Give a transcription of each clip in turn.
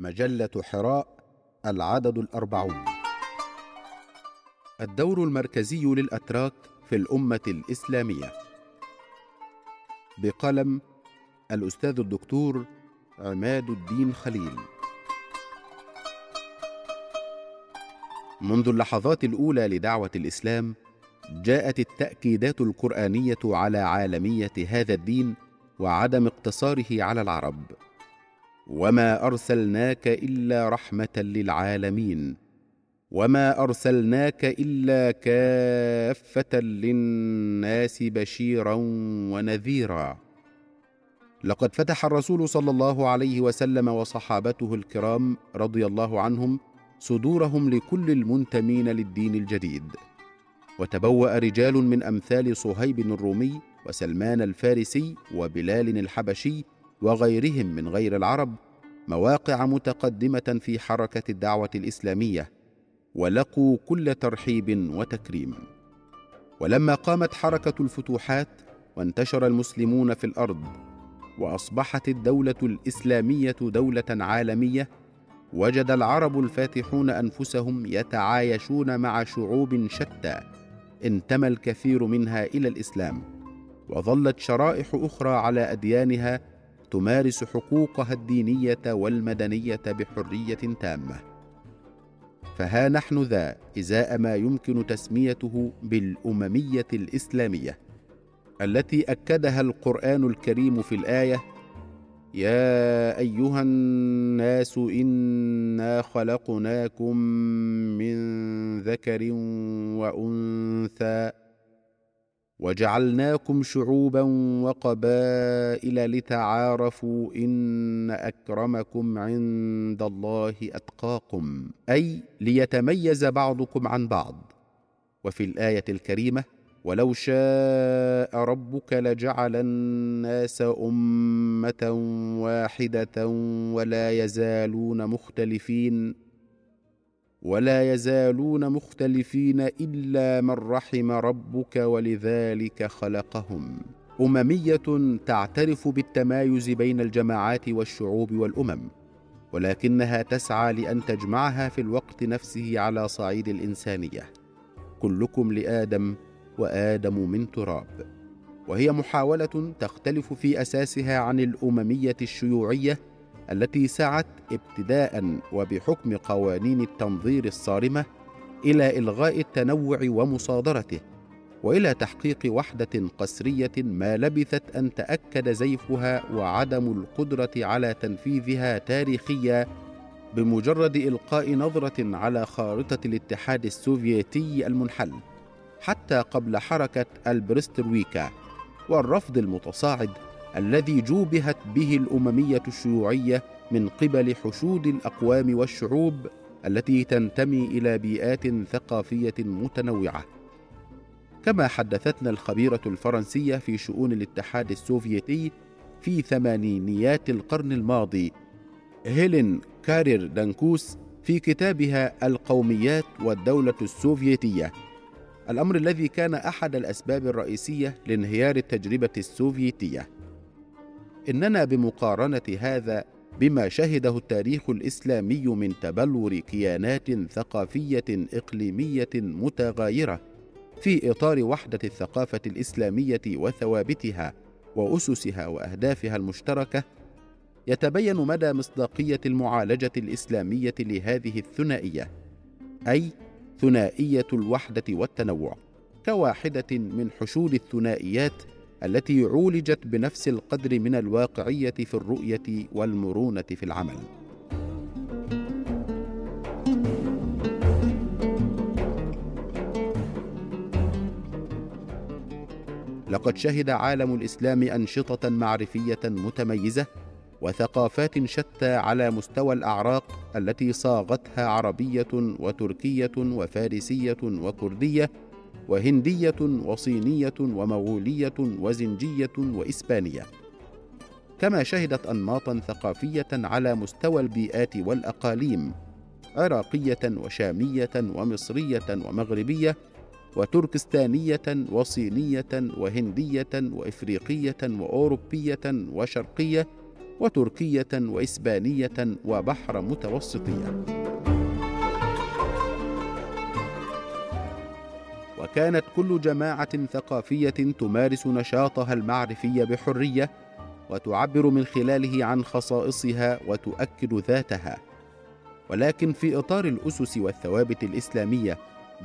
مجلة حراء العدد الأربعون. الدور المركزي للأتراك في الأمة الإسلامية. بقلم الأستاذ الدكتور عماد الدين خليل. منذ اللحظات الأولى لدعوة الإسلام جاءت التأكيدات القرآنية على عالمية هذا الدين وعدم اقتصاره على العرب. وما ارسلناك الا رحمه للعالمين وما ارسلناك الا كافه للناس بشيرا ونذيرا لقد فتح الرسول صلى الله عليه وسلم وصحابته الكرام رضي الله عنهم صدورهم لكل المنتمين للدين الجديد وتبوا رجال من امثال صهيب الرومي وسلمان الفارسي وبلال الحبشي وغيرهم من غير العرب مواقع متقدمة في حركة الدعوة الإسلامية ولقوا كل ترحيب وتكريم. ولما قامت حركة الفتوحات وانتشر المسلمون في الأرض وأصبحت الدولة الإسلامية دولة عالمية وجد العرب الفاتحون أنفسهم يتعايشون مع شعوب شتى انتمى الكثير منها إلى الإسلام وظلت شرائح أخرى على أديانها تمارس حقوقها الدينية والمدنية بحرية تامة. فها نحن ذا إزاء ما يمكن تسميته بالأممية الإسلامية التي أكدها القرآن الكريم في الآية يا أيها الناس إنا خلقناكم من ذكر وأنثى وجعلناكم شعوبا وقبائل لتعارفوا إن أكرمكم عند الله أتقاكم أي ليتميز بعضكم عن بعض. وفي الآية الكريمة ولو شاء ربك لجعل الناس أمة واحدة ولا يزالون مختلفين ولا يزالون مختلفين إلا من رحم ربك ولذلك خلقهم. أممية تعترف بالتمايز بين الجماعات والشعوب والأمم ولكنها تسعى لأن تجمعها في الوقت نفسه على صعيد الإنسانية. كلكم لآدم وآدم من تراب. وهي محاولة تختلف في أساسها عن الأممية الشيوعية التي سعت ابتداء وبحكم قوانين التنظير الصارمة إلى إلغاء التنوع ومصادرته وإلى تحقيق وحدة قسرية ما لبثت أن تأكد زيفها وعدم القدرة على تنفيذها تاريخيا بمجرد إلقاء نظرة على خارطة الاتحاد السوفيتي المنحل حتى قبل حركة البرسترويكا والرفض المتصاعد الذي جوبهت به الأممية الشيوعية من قبل حشود الأقوام والشعوب التي تنتمي إلى بيئات ثقافية متنوعة. كما حدثتنا الخبيرة الفرنسية في شؤون الاتحاد السوفيتي في ثمانينيات القرن الماضي هيلين كارير دانكوس في كتابها القوميات والدولة السوفيتية. الأمر الذي كان أحد الأسباب الرئيسية لانهيار التجربة السوفيتية. إننا بمقارنة هذا بما شهده التاريخ الإسلامي من تبلور كيانات ثقافية إقليمية متغايرة في إطار وحدة الثقافة الإسلامية وثوابتها وأسسها وأهدافها المشتركة يتبين مدى مصداقية المعالجة الإسلامية لهذه الثنائية أي ثنائية الوحدة والتنوع كواحدة من حشود الثنائيات التي عولجت بنفس القدر من الواقعية في الرؤية والمرونة في العمل. لقد شهد عالم الإسلام أنشطة معرفية متميزة وثقافات شتى على مستوى الأعراق التي صاغتها عربية وتركية وفارسية وكردية وهندية وصينية ومغولية وزنجية وإسبانية. كما شهدت انماطا ثقافية على مستوى البيئات والأقاليم عراقية وشامية ومصرية ومغربية وتركستانية وصينية وهندية وإفريقية وأوروبية وشرقية وتركية وإسبانية وبحر متوسطية. وكانت كل جماعة ثقافية تمارس نشاطها المعرفي بحرية وتعبر من خلاله عن خصائصها وتؤكد ذاتها. ولكن في إطار الأسس والثوابت الإسلامية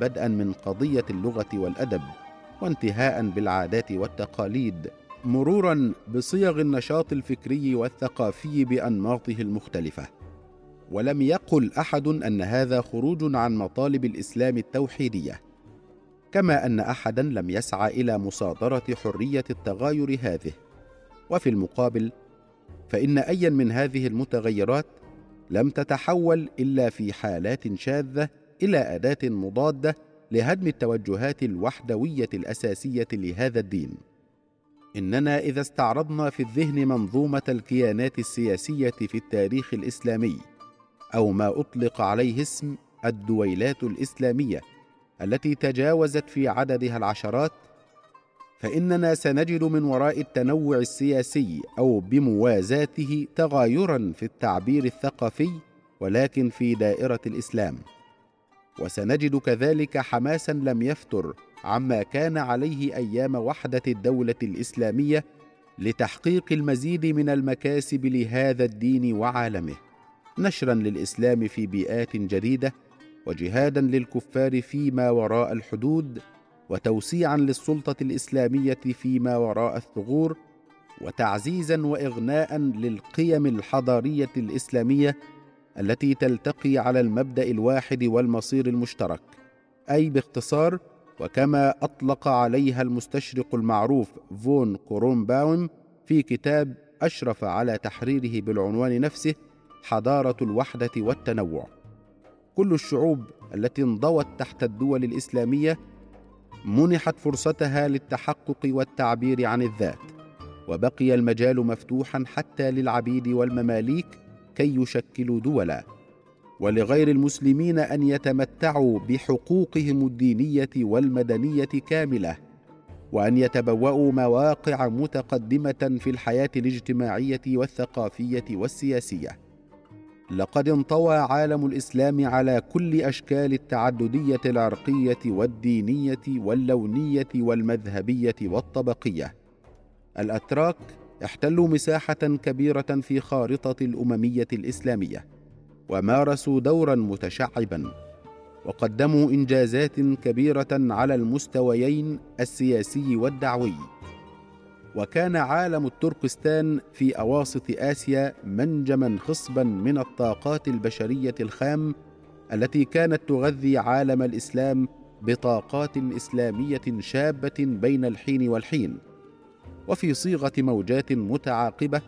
بدءا من قضية اللغة والأدب وانتهاء بالعادات والتقاليد مرورا بصيغ النشاط الفكري والثقافي بأنماطه المختلفة. ولم يقل أحد أن هذا خروج عن مطالب الإسلام التوحيدية. كما أن احدا لم يسعى إلى مصادرة حرية التغاير هذه. وفي المقابل فإن ايا من هذه المتغيرات لم تتحول إلا في حالات شاذة إلى أداة مضادة لهدم التوجهات الوحدوية الأساسية لهذا الدين. إننا إذا استعرضنا في الذهن منظومة الكيانات السياسية في التاريخ الإسلامي أو ما أطلق عليه اسم الدويلات الإسلامية التي تجاوزت في عددها العشرات فإننا سنجد من وراء التنوع السياسي أو بموازاته تغايرا في التعبير الثقافي ولكن في دائرة الإسلام. وسنجد كذلك حماسا لم يفتر عما كان عليه أيام وحدة الدولة الإسلامية لتحقيق المزيد من المكاسب لهذا الدين وعالمه نشرا للإسلام في بيئات جديدة وجهادا للكفار فيما وراء الحدود وتوسيعا للسلطة الإسلامية فيما وراء الثغور وتعزيزا واغناء للقيم الحضارية الإسلامية التي تلتقي على المبدأ الواحد والمصير المشترك. أي باختصار وكما أطلق عليها المستشرق المعروف فون كورومباوم في كتاب أشرف على تحريره بالعنوان نفسه حضارة الوحدة والتنوع. كل الشعوب التي انضوت تحت الدول الإسلامية منحت فرصتها للتحقق والتعبير عن الذات وبقي المجال مفتوحا حتى للعبيد والمماليك كي يشكلوا دولا ولغير المسلمين أن يتمتعوا بحقوقهم الدينية والمدنية كاملة وأن يتبوأوا مواقع متقدمة في الحياة الاجتماعية والثقافية والسياسية. لقد انطوى عالم الإسلام على كل أشكال التعددية العرقية والدينية واللونية والمذهبية والطبقية. الأتراك احتلوا مساحة كبيرة في خارطة الأممية الإسلامية ومارسوا دورا متشعبا وقدموا إنجازات كبيرة على المستويين السياسي والدعوي. وكان عالم التركستان في أواسط آسيا منجما خصبا من الطاقات البشرية الخام التي كانت تغذي عالم الإسلام بطاقات إسلامية شابة بين الحين والحين. وفي صيغة موجات متعاقبة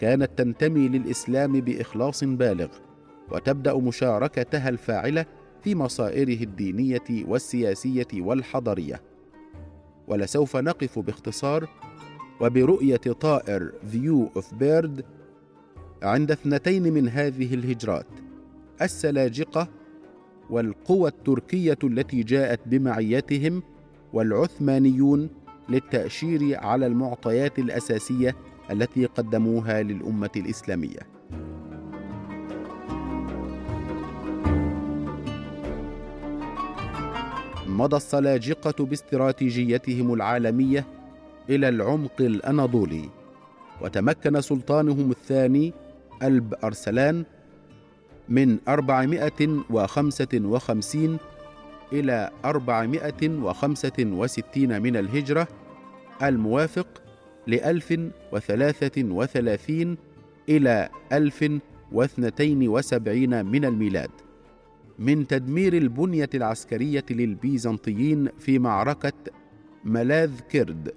كانت تنتمي للإسلام بإخلاص بالغ وتبدأ مشاركتها الفاعلة في مصائره الدينية والسياسية والحضاريه ولسوف نقف باختصار وبرؤية طائر view of bird عند اثنتين من هذه الهجرات السلاجقة والقوى التركية التي جاءت بمعيتهم والعثمانيون للتأشير على المعطيات الأساسية التي قدموها للأمة الإسلامية. مضى السلاجقة باستراتيجيتهم العالمية إلى العمق الأناضولي وتمكن سلطانهم الثاني ألب أرسلان من 455 إلى 465 من الهجرة الموافق ل 1033 إلى 1072 من الميلاد. من تدمير البنية العسكرية للبيزنطيين في معركة ملاذ كرد.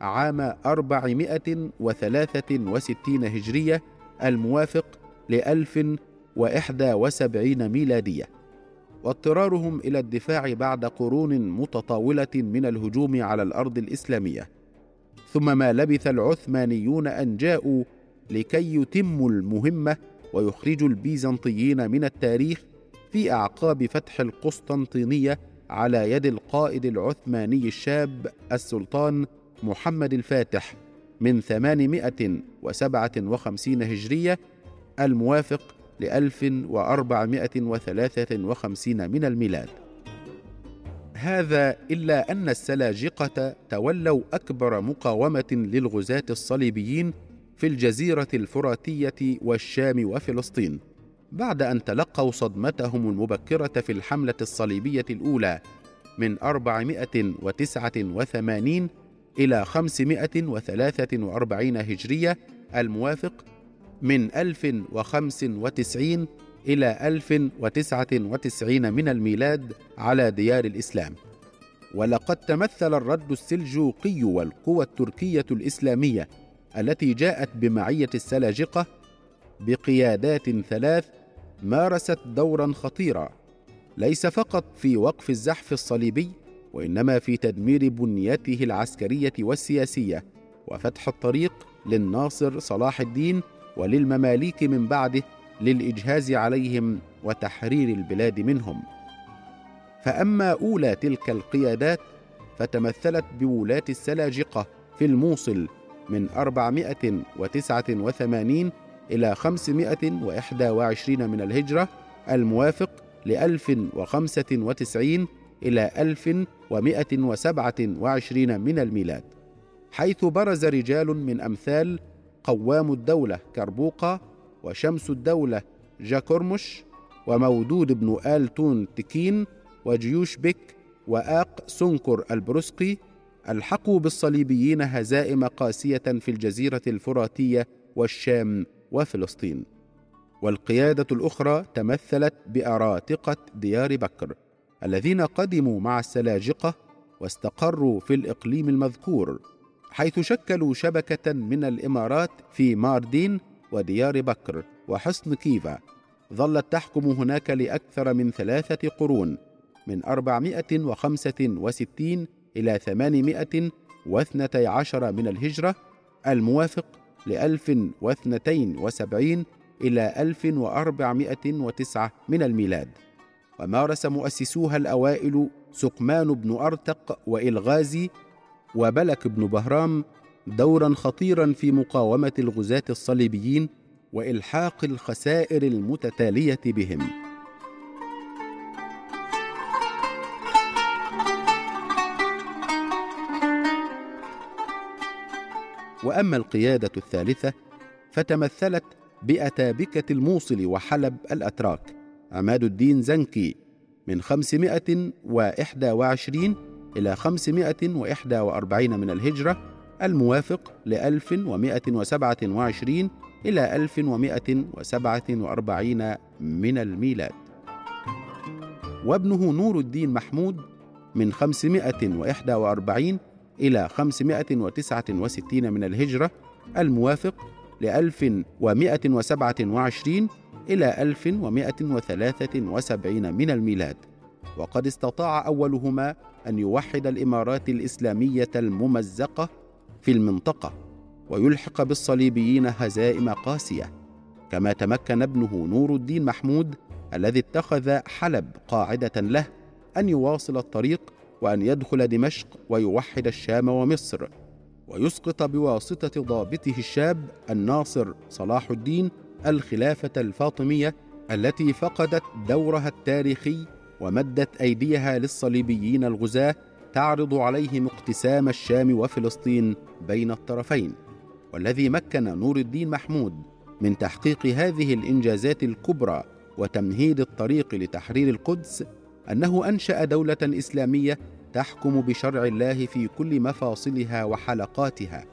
عام 463 هجرية الموافق ل 1071 ميلادية. واضطرارهم إلى الدفاع بعد قرون متطاولة من الهجوم على الأرض الإسلامية. ثم ما لبث العثمانيون أن جاءوا لكي يتموا المهمة ويخرجوا البيزنطيين من التاريخ في أعقاب فتح القسطنطينية على يد القائد العثماني الشاب السلطان محمد الفاتح من 857 هجرية الموافق ل 1453 من الميلاد. هذا إلا أن السلاجقة تولوا أكبر مقاومة للغزاة الصليبيين في الجزيرة الفراتية والشام وفلسطين بعد أن تلقوا صدمتهم المبكرة في الحملة الصليبية الأولى من 489 إلى 543 هجرية الموافق من 1095 إلى 1099 من الميلاد على ديار الإسلام. ولقد تمثل الرد السلجوقي والقوى التركية الإسلامية التي جاءت بمعية السلاجقة بقيادات ثلاث مارست دورا خطيرا ليس فقط في وقف الزحف الصليبي وإنما في تدمير بنيته العسكرية والسياسية وفتح الطريق للناصر صلاح الدين وللمماليك من بعده للإجهاز عليهم وتحرير البلاد منهم. فأما أولى تلك القيادات فتمثلت بولاة السلاجقة في الموصل من 489 إلى 521 من الهجرة الموافق ل 1095 إلى 1127 من الميلاد حيث برز رجال من أمثال قوام الدولة كربوقة وشمس الدولة جاكورمش ومودود بن آل تون تكين وجيوش بك وآق سنكر البرسقي ألحقوا بالصليبيين هزائم قاسية في الجزيرة الفراتية والشام وفلسطين. والقيادة الأخرى تمثلت بأراتقة ديار بكر. الذين قدموا مع السلاجقة واستقروا في الإقليم المذكور حيث شكلوا شبكة من الإمارات في ماردين وديار بكر وحصن كيفا. ظلت تحكم هناك لأكثر من ثلاثة قرون من 465 إلى 812 من الهجرة الموافق واثنتين وسبعين إلى ألف وأربعمائة وتسعة من الميلاد. ومارس مؤسسوها الأوائل سقمان بن أرتق وإلغازي وبلك بن بهرام دورا خطيرا في مقاومة الغزاة الصليبيين وإلحاق الخسائر المتتالية بهم. وأما القيادة الثالثة فتمثلت بأتابكة الموصل وحلب الأتراك. عماد الدين زنكي من 521 إلى 541 من الهجرة الموافق ل 1127 إلى 1147 من الميلاد. وابنه نور الدين محمود من 541 إلى 569 من الهجرة الموافق ل 1127 إلى 1173 من الميلاد. وقد استطاع أولهما أن يوحد الإمارات الإسلامية الممزقة في المنطقة ويلحق بالصليبيين هزائم قاسية. كما تمكن ابنه نور الدين محمود الذي اتخذ حلب قاعدة له أن يواصل الطريق وأن يدخل دمشق ويوحد الشام ومصر. ويسقط بواسطة ضابطه الشاب الناصر صلاح الدين الخلافة الفاطمية التي فقدت دورها التاريخي ومدت أيديها للصليبيين الغزاة تعرض عليهم اقتسام الشام وفلسطين بين الطرفين. والذي مكن نور الدين محمود من تحقيق هذه الإنجازات الكبرى وتمهيد الطريق لتحرير القدس أنه أنشأ دولة إسلامية تحكم بشرع الله في كل مفاصلها وحلقاتها.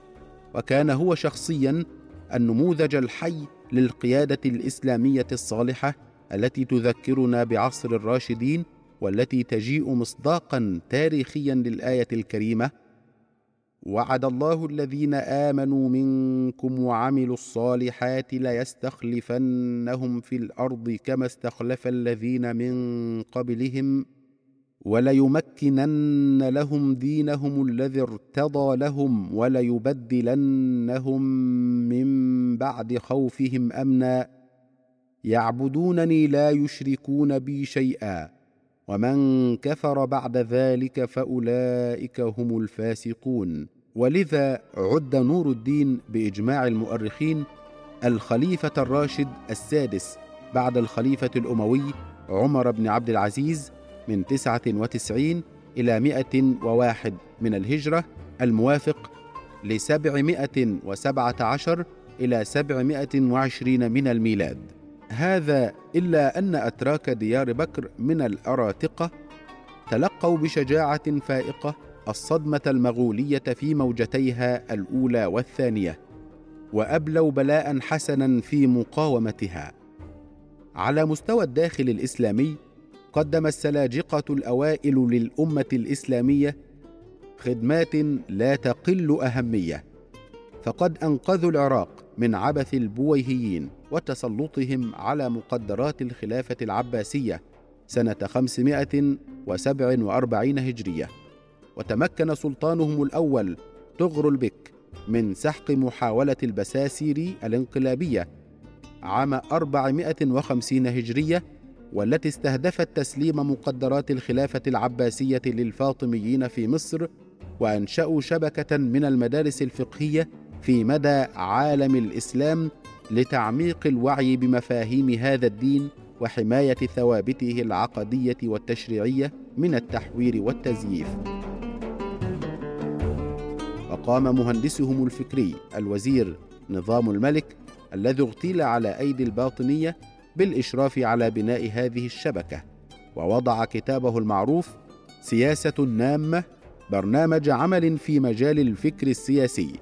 وكان هو شخصيا النموذج الحي للقيادة الإسلامية الصالحة التي تذكرنا بعصر الراشدين والتي تجيء مصداقا تاريخيا للآية الكريمة وعد الله الذين آمنوا منكم وعملوا الصالحات ليستخلفنهم في الأرض كما استخلف الذين من قبلهم وليمكنن لهم دينهم الذي ارتضى لهم وليبدلنهم من بعد خوفهم أمنا. يعبدونني لا يشركون بي شيئا ومن كفر بعد ذلك فأولئك هم الفاسقون. ولذا عد نور الدين بإجماع المؤرخين الخليفة الراشد السادس بعد الخليفة الأموي عمر بن عبد العزيز من تسعة وتسعين إلى مائه وواحد من الهجرة الموافق عشر إلى سبعمائه وعشرين من الميلاد. هذا إلا أن أتراك ديار بكر من الأراتقة تلقوا بشجاعة فائقة الصدمة المغولية في موجتيها الأولى والثانية وأبلوا بلاء حسنا في مقاومتها. على مستوى الداخل الإسلامي قدم السلاجقة الأوائل للأمة الإسلامية خدمات لا تقل أهمية فقد أنقذوا العراق من عبث البويهيين وتسلطهم على مقدرات الخلافة العباسية سنة 547 هجرية. وتمكن سلطانهم الأول تغرل بك من سحق محاولة البساسير الانقلابية عام 450 هجرية والتي استهدفت تسليم مقدرات الخلافة العباسية للفاطميين في مصر وأنشأوا شبكة من المدارس الفقهية في مدى عالم الإسلام لتعميق الوعي بمفاهيم هذا الدين وحماية ثوابته العقدية والتشريعية من التحوير والتزييف. وقام مهندسهم الفكري الوزير نظام الملك الذي اغتيل على أيدي الباطنية بالإشراف على بناء هذه الشبكة ووضع كتابه المعروف سياسة نامة برنامج عمل في مجال الفكر السياسي.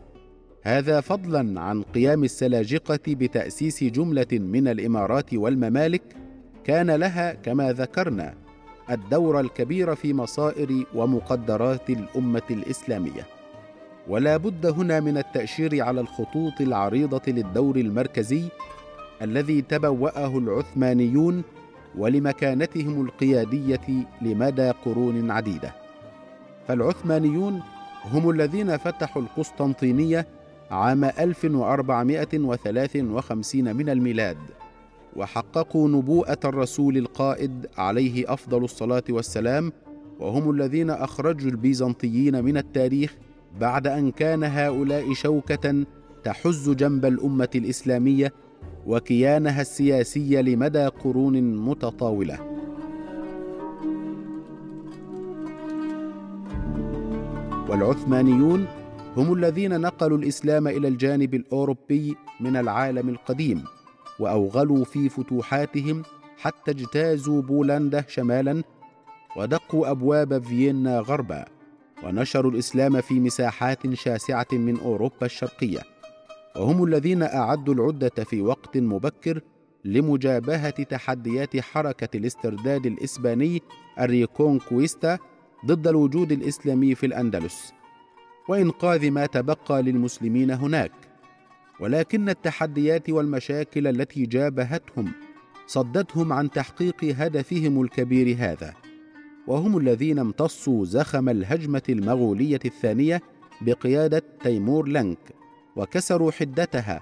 هذا فضلا عن قيام السلاجقة بتأسيس جملة من الإمارات والممالك كان لها كما ذكرنا الدور الكبير في مصائر ومقدرات الأمة الإسلامية. ولا بد هنا من التأشير على الخطوط العريضة للدور المركزي الذي تبوأه العثمانيون ولمكانتهم القيادية لمدى قرون عديدة. فالعثمانيون هم الذين فتحوا القسطنطينية عام 1453 من الميلاد وحققوا نبوءة الرسول القائد عليه أفضل الصلاة والسلام وهم الذين أخرجوا البيزنطيين من التاريخ بعد أن كان هؤلاء شوكة تحز جنب الأمة الإسلامية وكيانها السياسي لمدى قرون متطاولة. والعثمانيون هم الذين نقلوا الإسلام إلى الجانب الأوروبي من العالم القديم وأوغلوا في فتوحاتهم حتى اجتازوا بولندا شمالا ودقوا أبواب فيينا غربا ونشروا الإسلام في مساحات شاسعة من أوروبا الشرقية. وهم الذين أعدوا العدة في وقت مبكر لمجابهة تحديات حركة الاسترداد الإسباني الريكونكويستا ضد الوجود الإسلامي في الأندلس. وانقاذ ما تبقى للمسلمين هناك. ولكن التحديات والمشاكل التي جابهتهم صدتهم عن تحقيق هدفهم الكبير هذا. وهم الذين امتصوا زخم الهجمة المغولية الثانية بقيادة تيمور لنك. وكسروا حدتها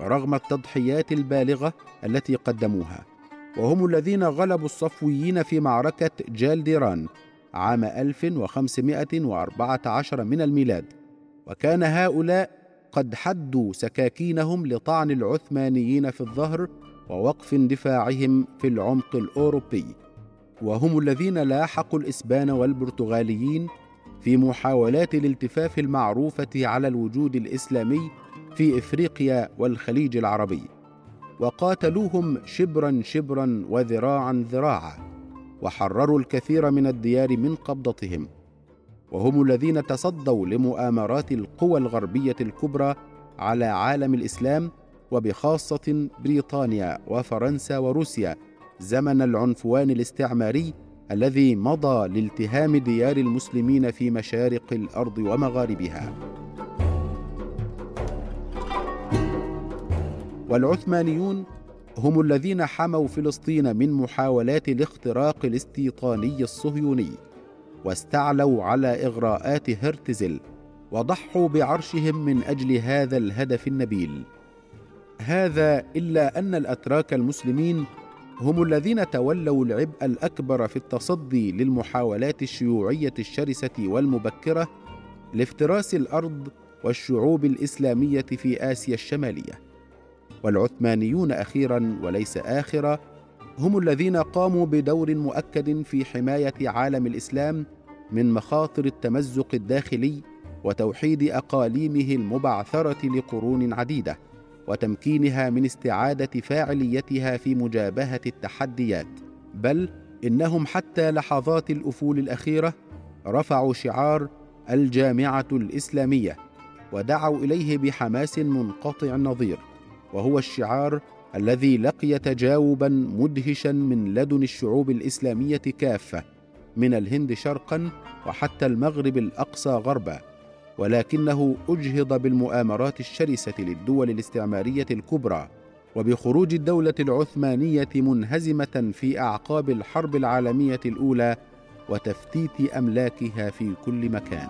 رغم التضحيات البالغة التي قدموها. وهم الذين غلبوا الصفويين في معركة جالديران عام 1514 من الميلاد. وكان هؤلاء قد حدوا سكاكينهم لطعن العثمانيين في الظهر ووقف اندفاعهم في العمق الأوروبي. وهم الذين لاحقوا الإسبان والبرتغاليين في محاولات الالتفاف المعروفة على الوجود الإسلامي في إفريقيا والخليج العربي وقاتلوهم شبرا شبرا وذراعا ذراعا وحرروا الكثير من الديار من قبضتهم وهم الذين تصدوا لمؤامرات القوى الغربية الكبرى على عالم الإسلام وبخاصة بريطانيا وفرنسا وروسيا زمن العنفوان الاستعماري الذي مضى لالتهام ديار المسلمين في مشارق الأرض ومغاربها. والعثمانيون هم الذين حموا فلسطين من محاولات الاختراق الاستيطاني الصهيوني واستعلوا على إغراءات هرتزل وضحوا بعرشهم من أجل هذا الهدف النبيل. هذا إلا أن الأتراك المسلمين هم الذين تولوا العبء الأكبر في التصدي للمحاولات الشيوعية الشرسة والمبكرة لافتراس الأرض والشعوب الإسلامية في آسيا الشمالية. والعثمانيون أخيرا وليس آخرا هم الذين قاموا بدور مؤكد في حماية عالم الإسلام من مخاطر التمزق الداخلي وتوحيد أقاليمه المبعثرة لقرون عديدة. وتمكينها من استعادة فاعليتها في مجابهة التحديات. بل إنهم حتى لحظات الأفول الأخيرة رفعوا شعار الجامعة الإسلامية ودعوا إليه بحماس منقطع النظير وهو الشعار الذي لقي تجاوبا مدهشا من لدن الشعوب الإسلامية كافة من الهند شرقا وحتى المغرب الأقصى غربا. ولكنه أجهض بالمؤامرات الشرسة للدول الاستعمارية الكبرى وبخروج الدولة العثمانية منهزمة في أعقاب الحرب العالمية الأولى وتفتيت أملاكها في كل مكان.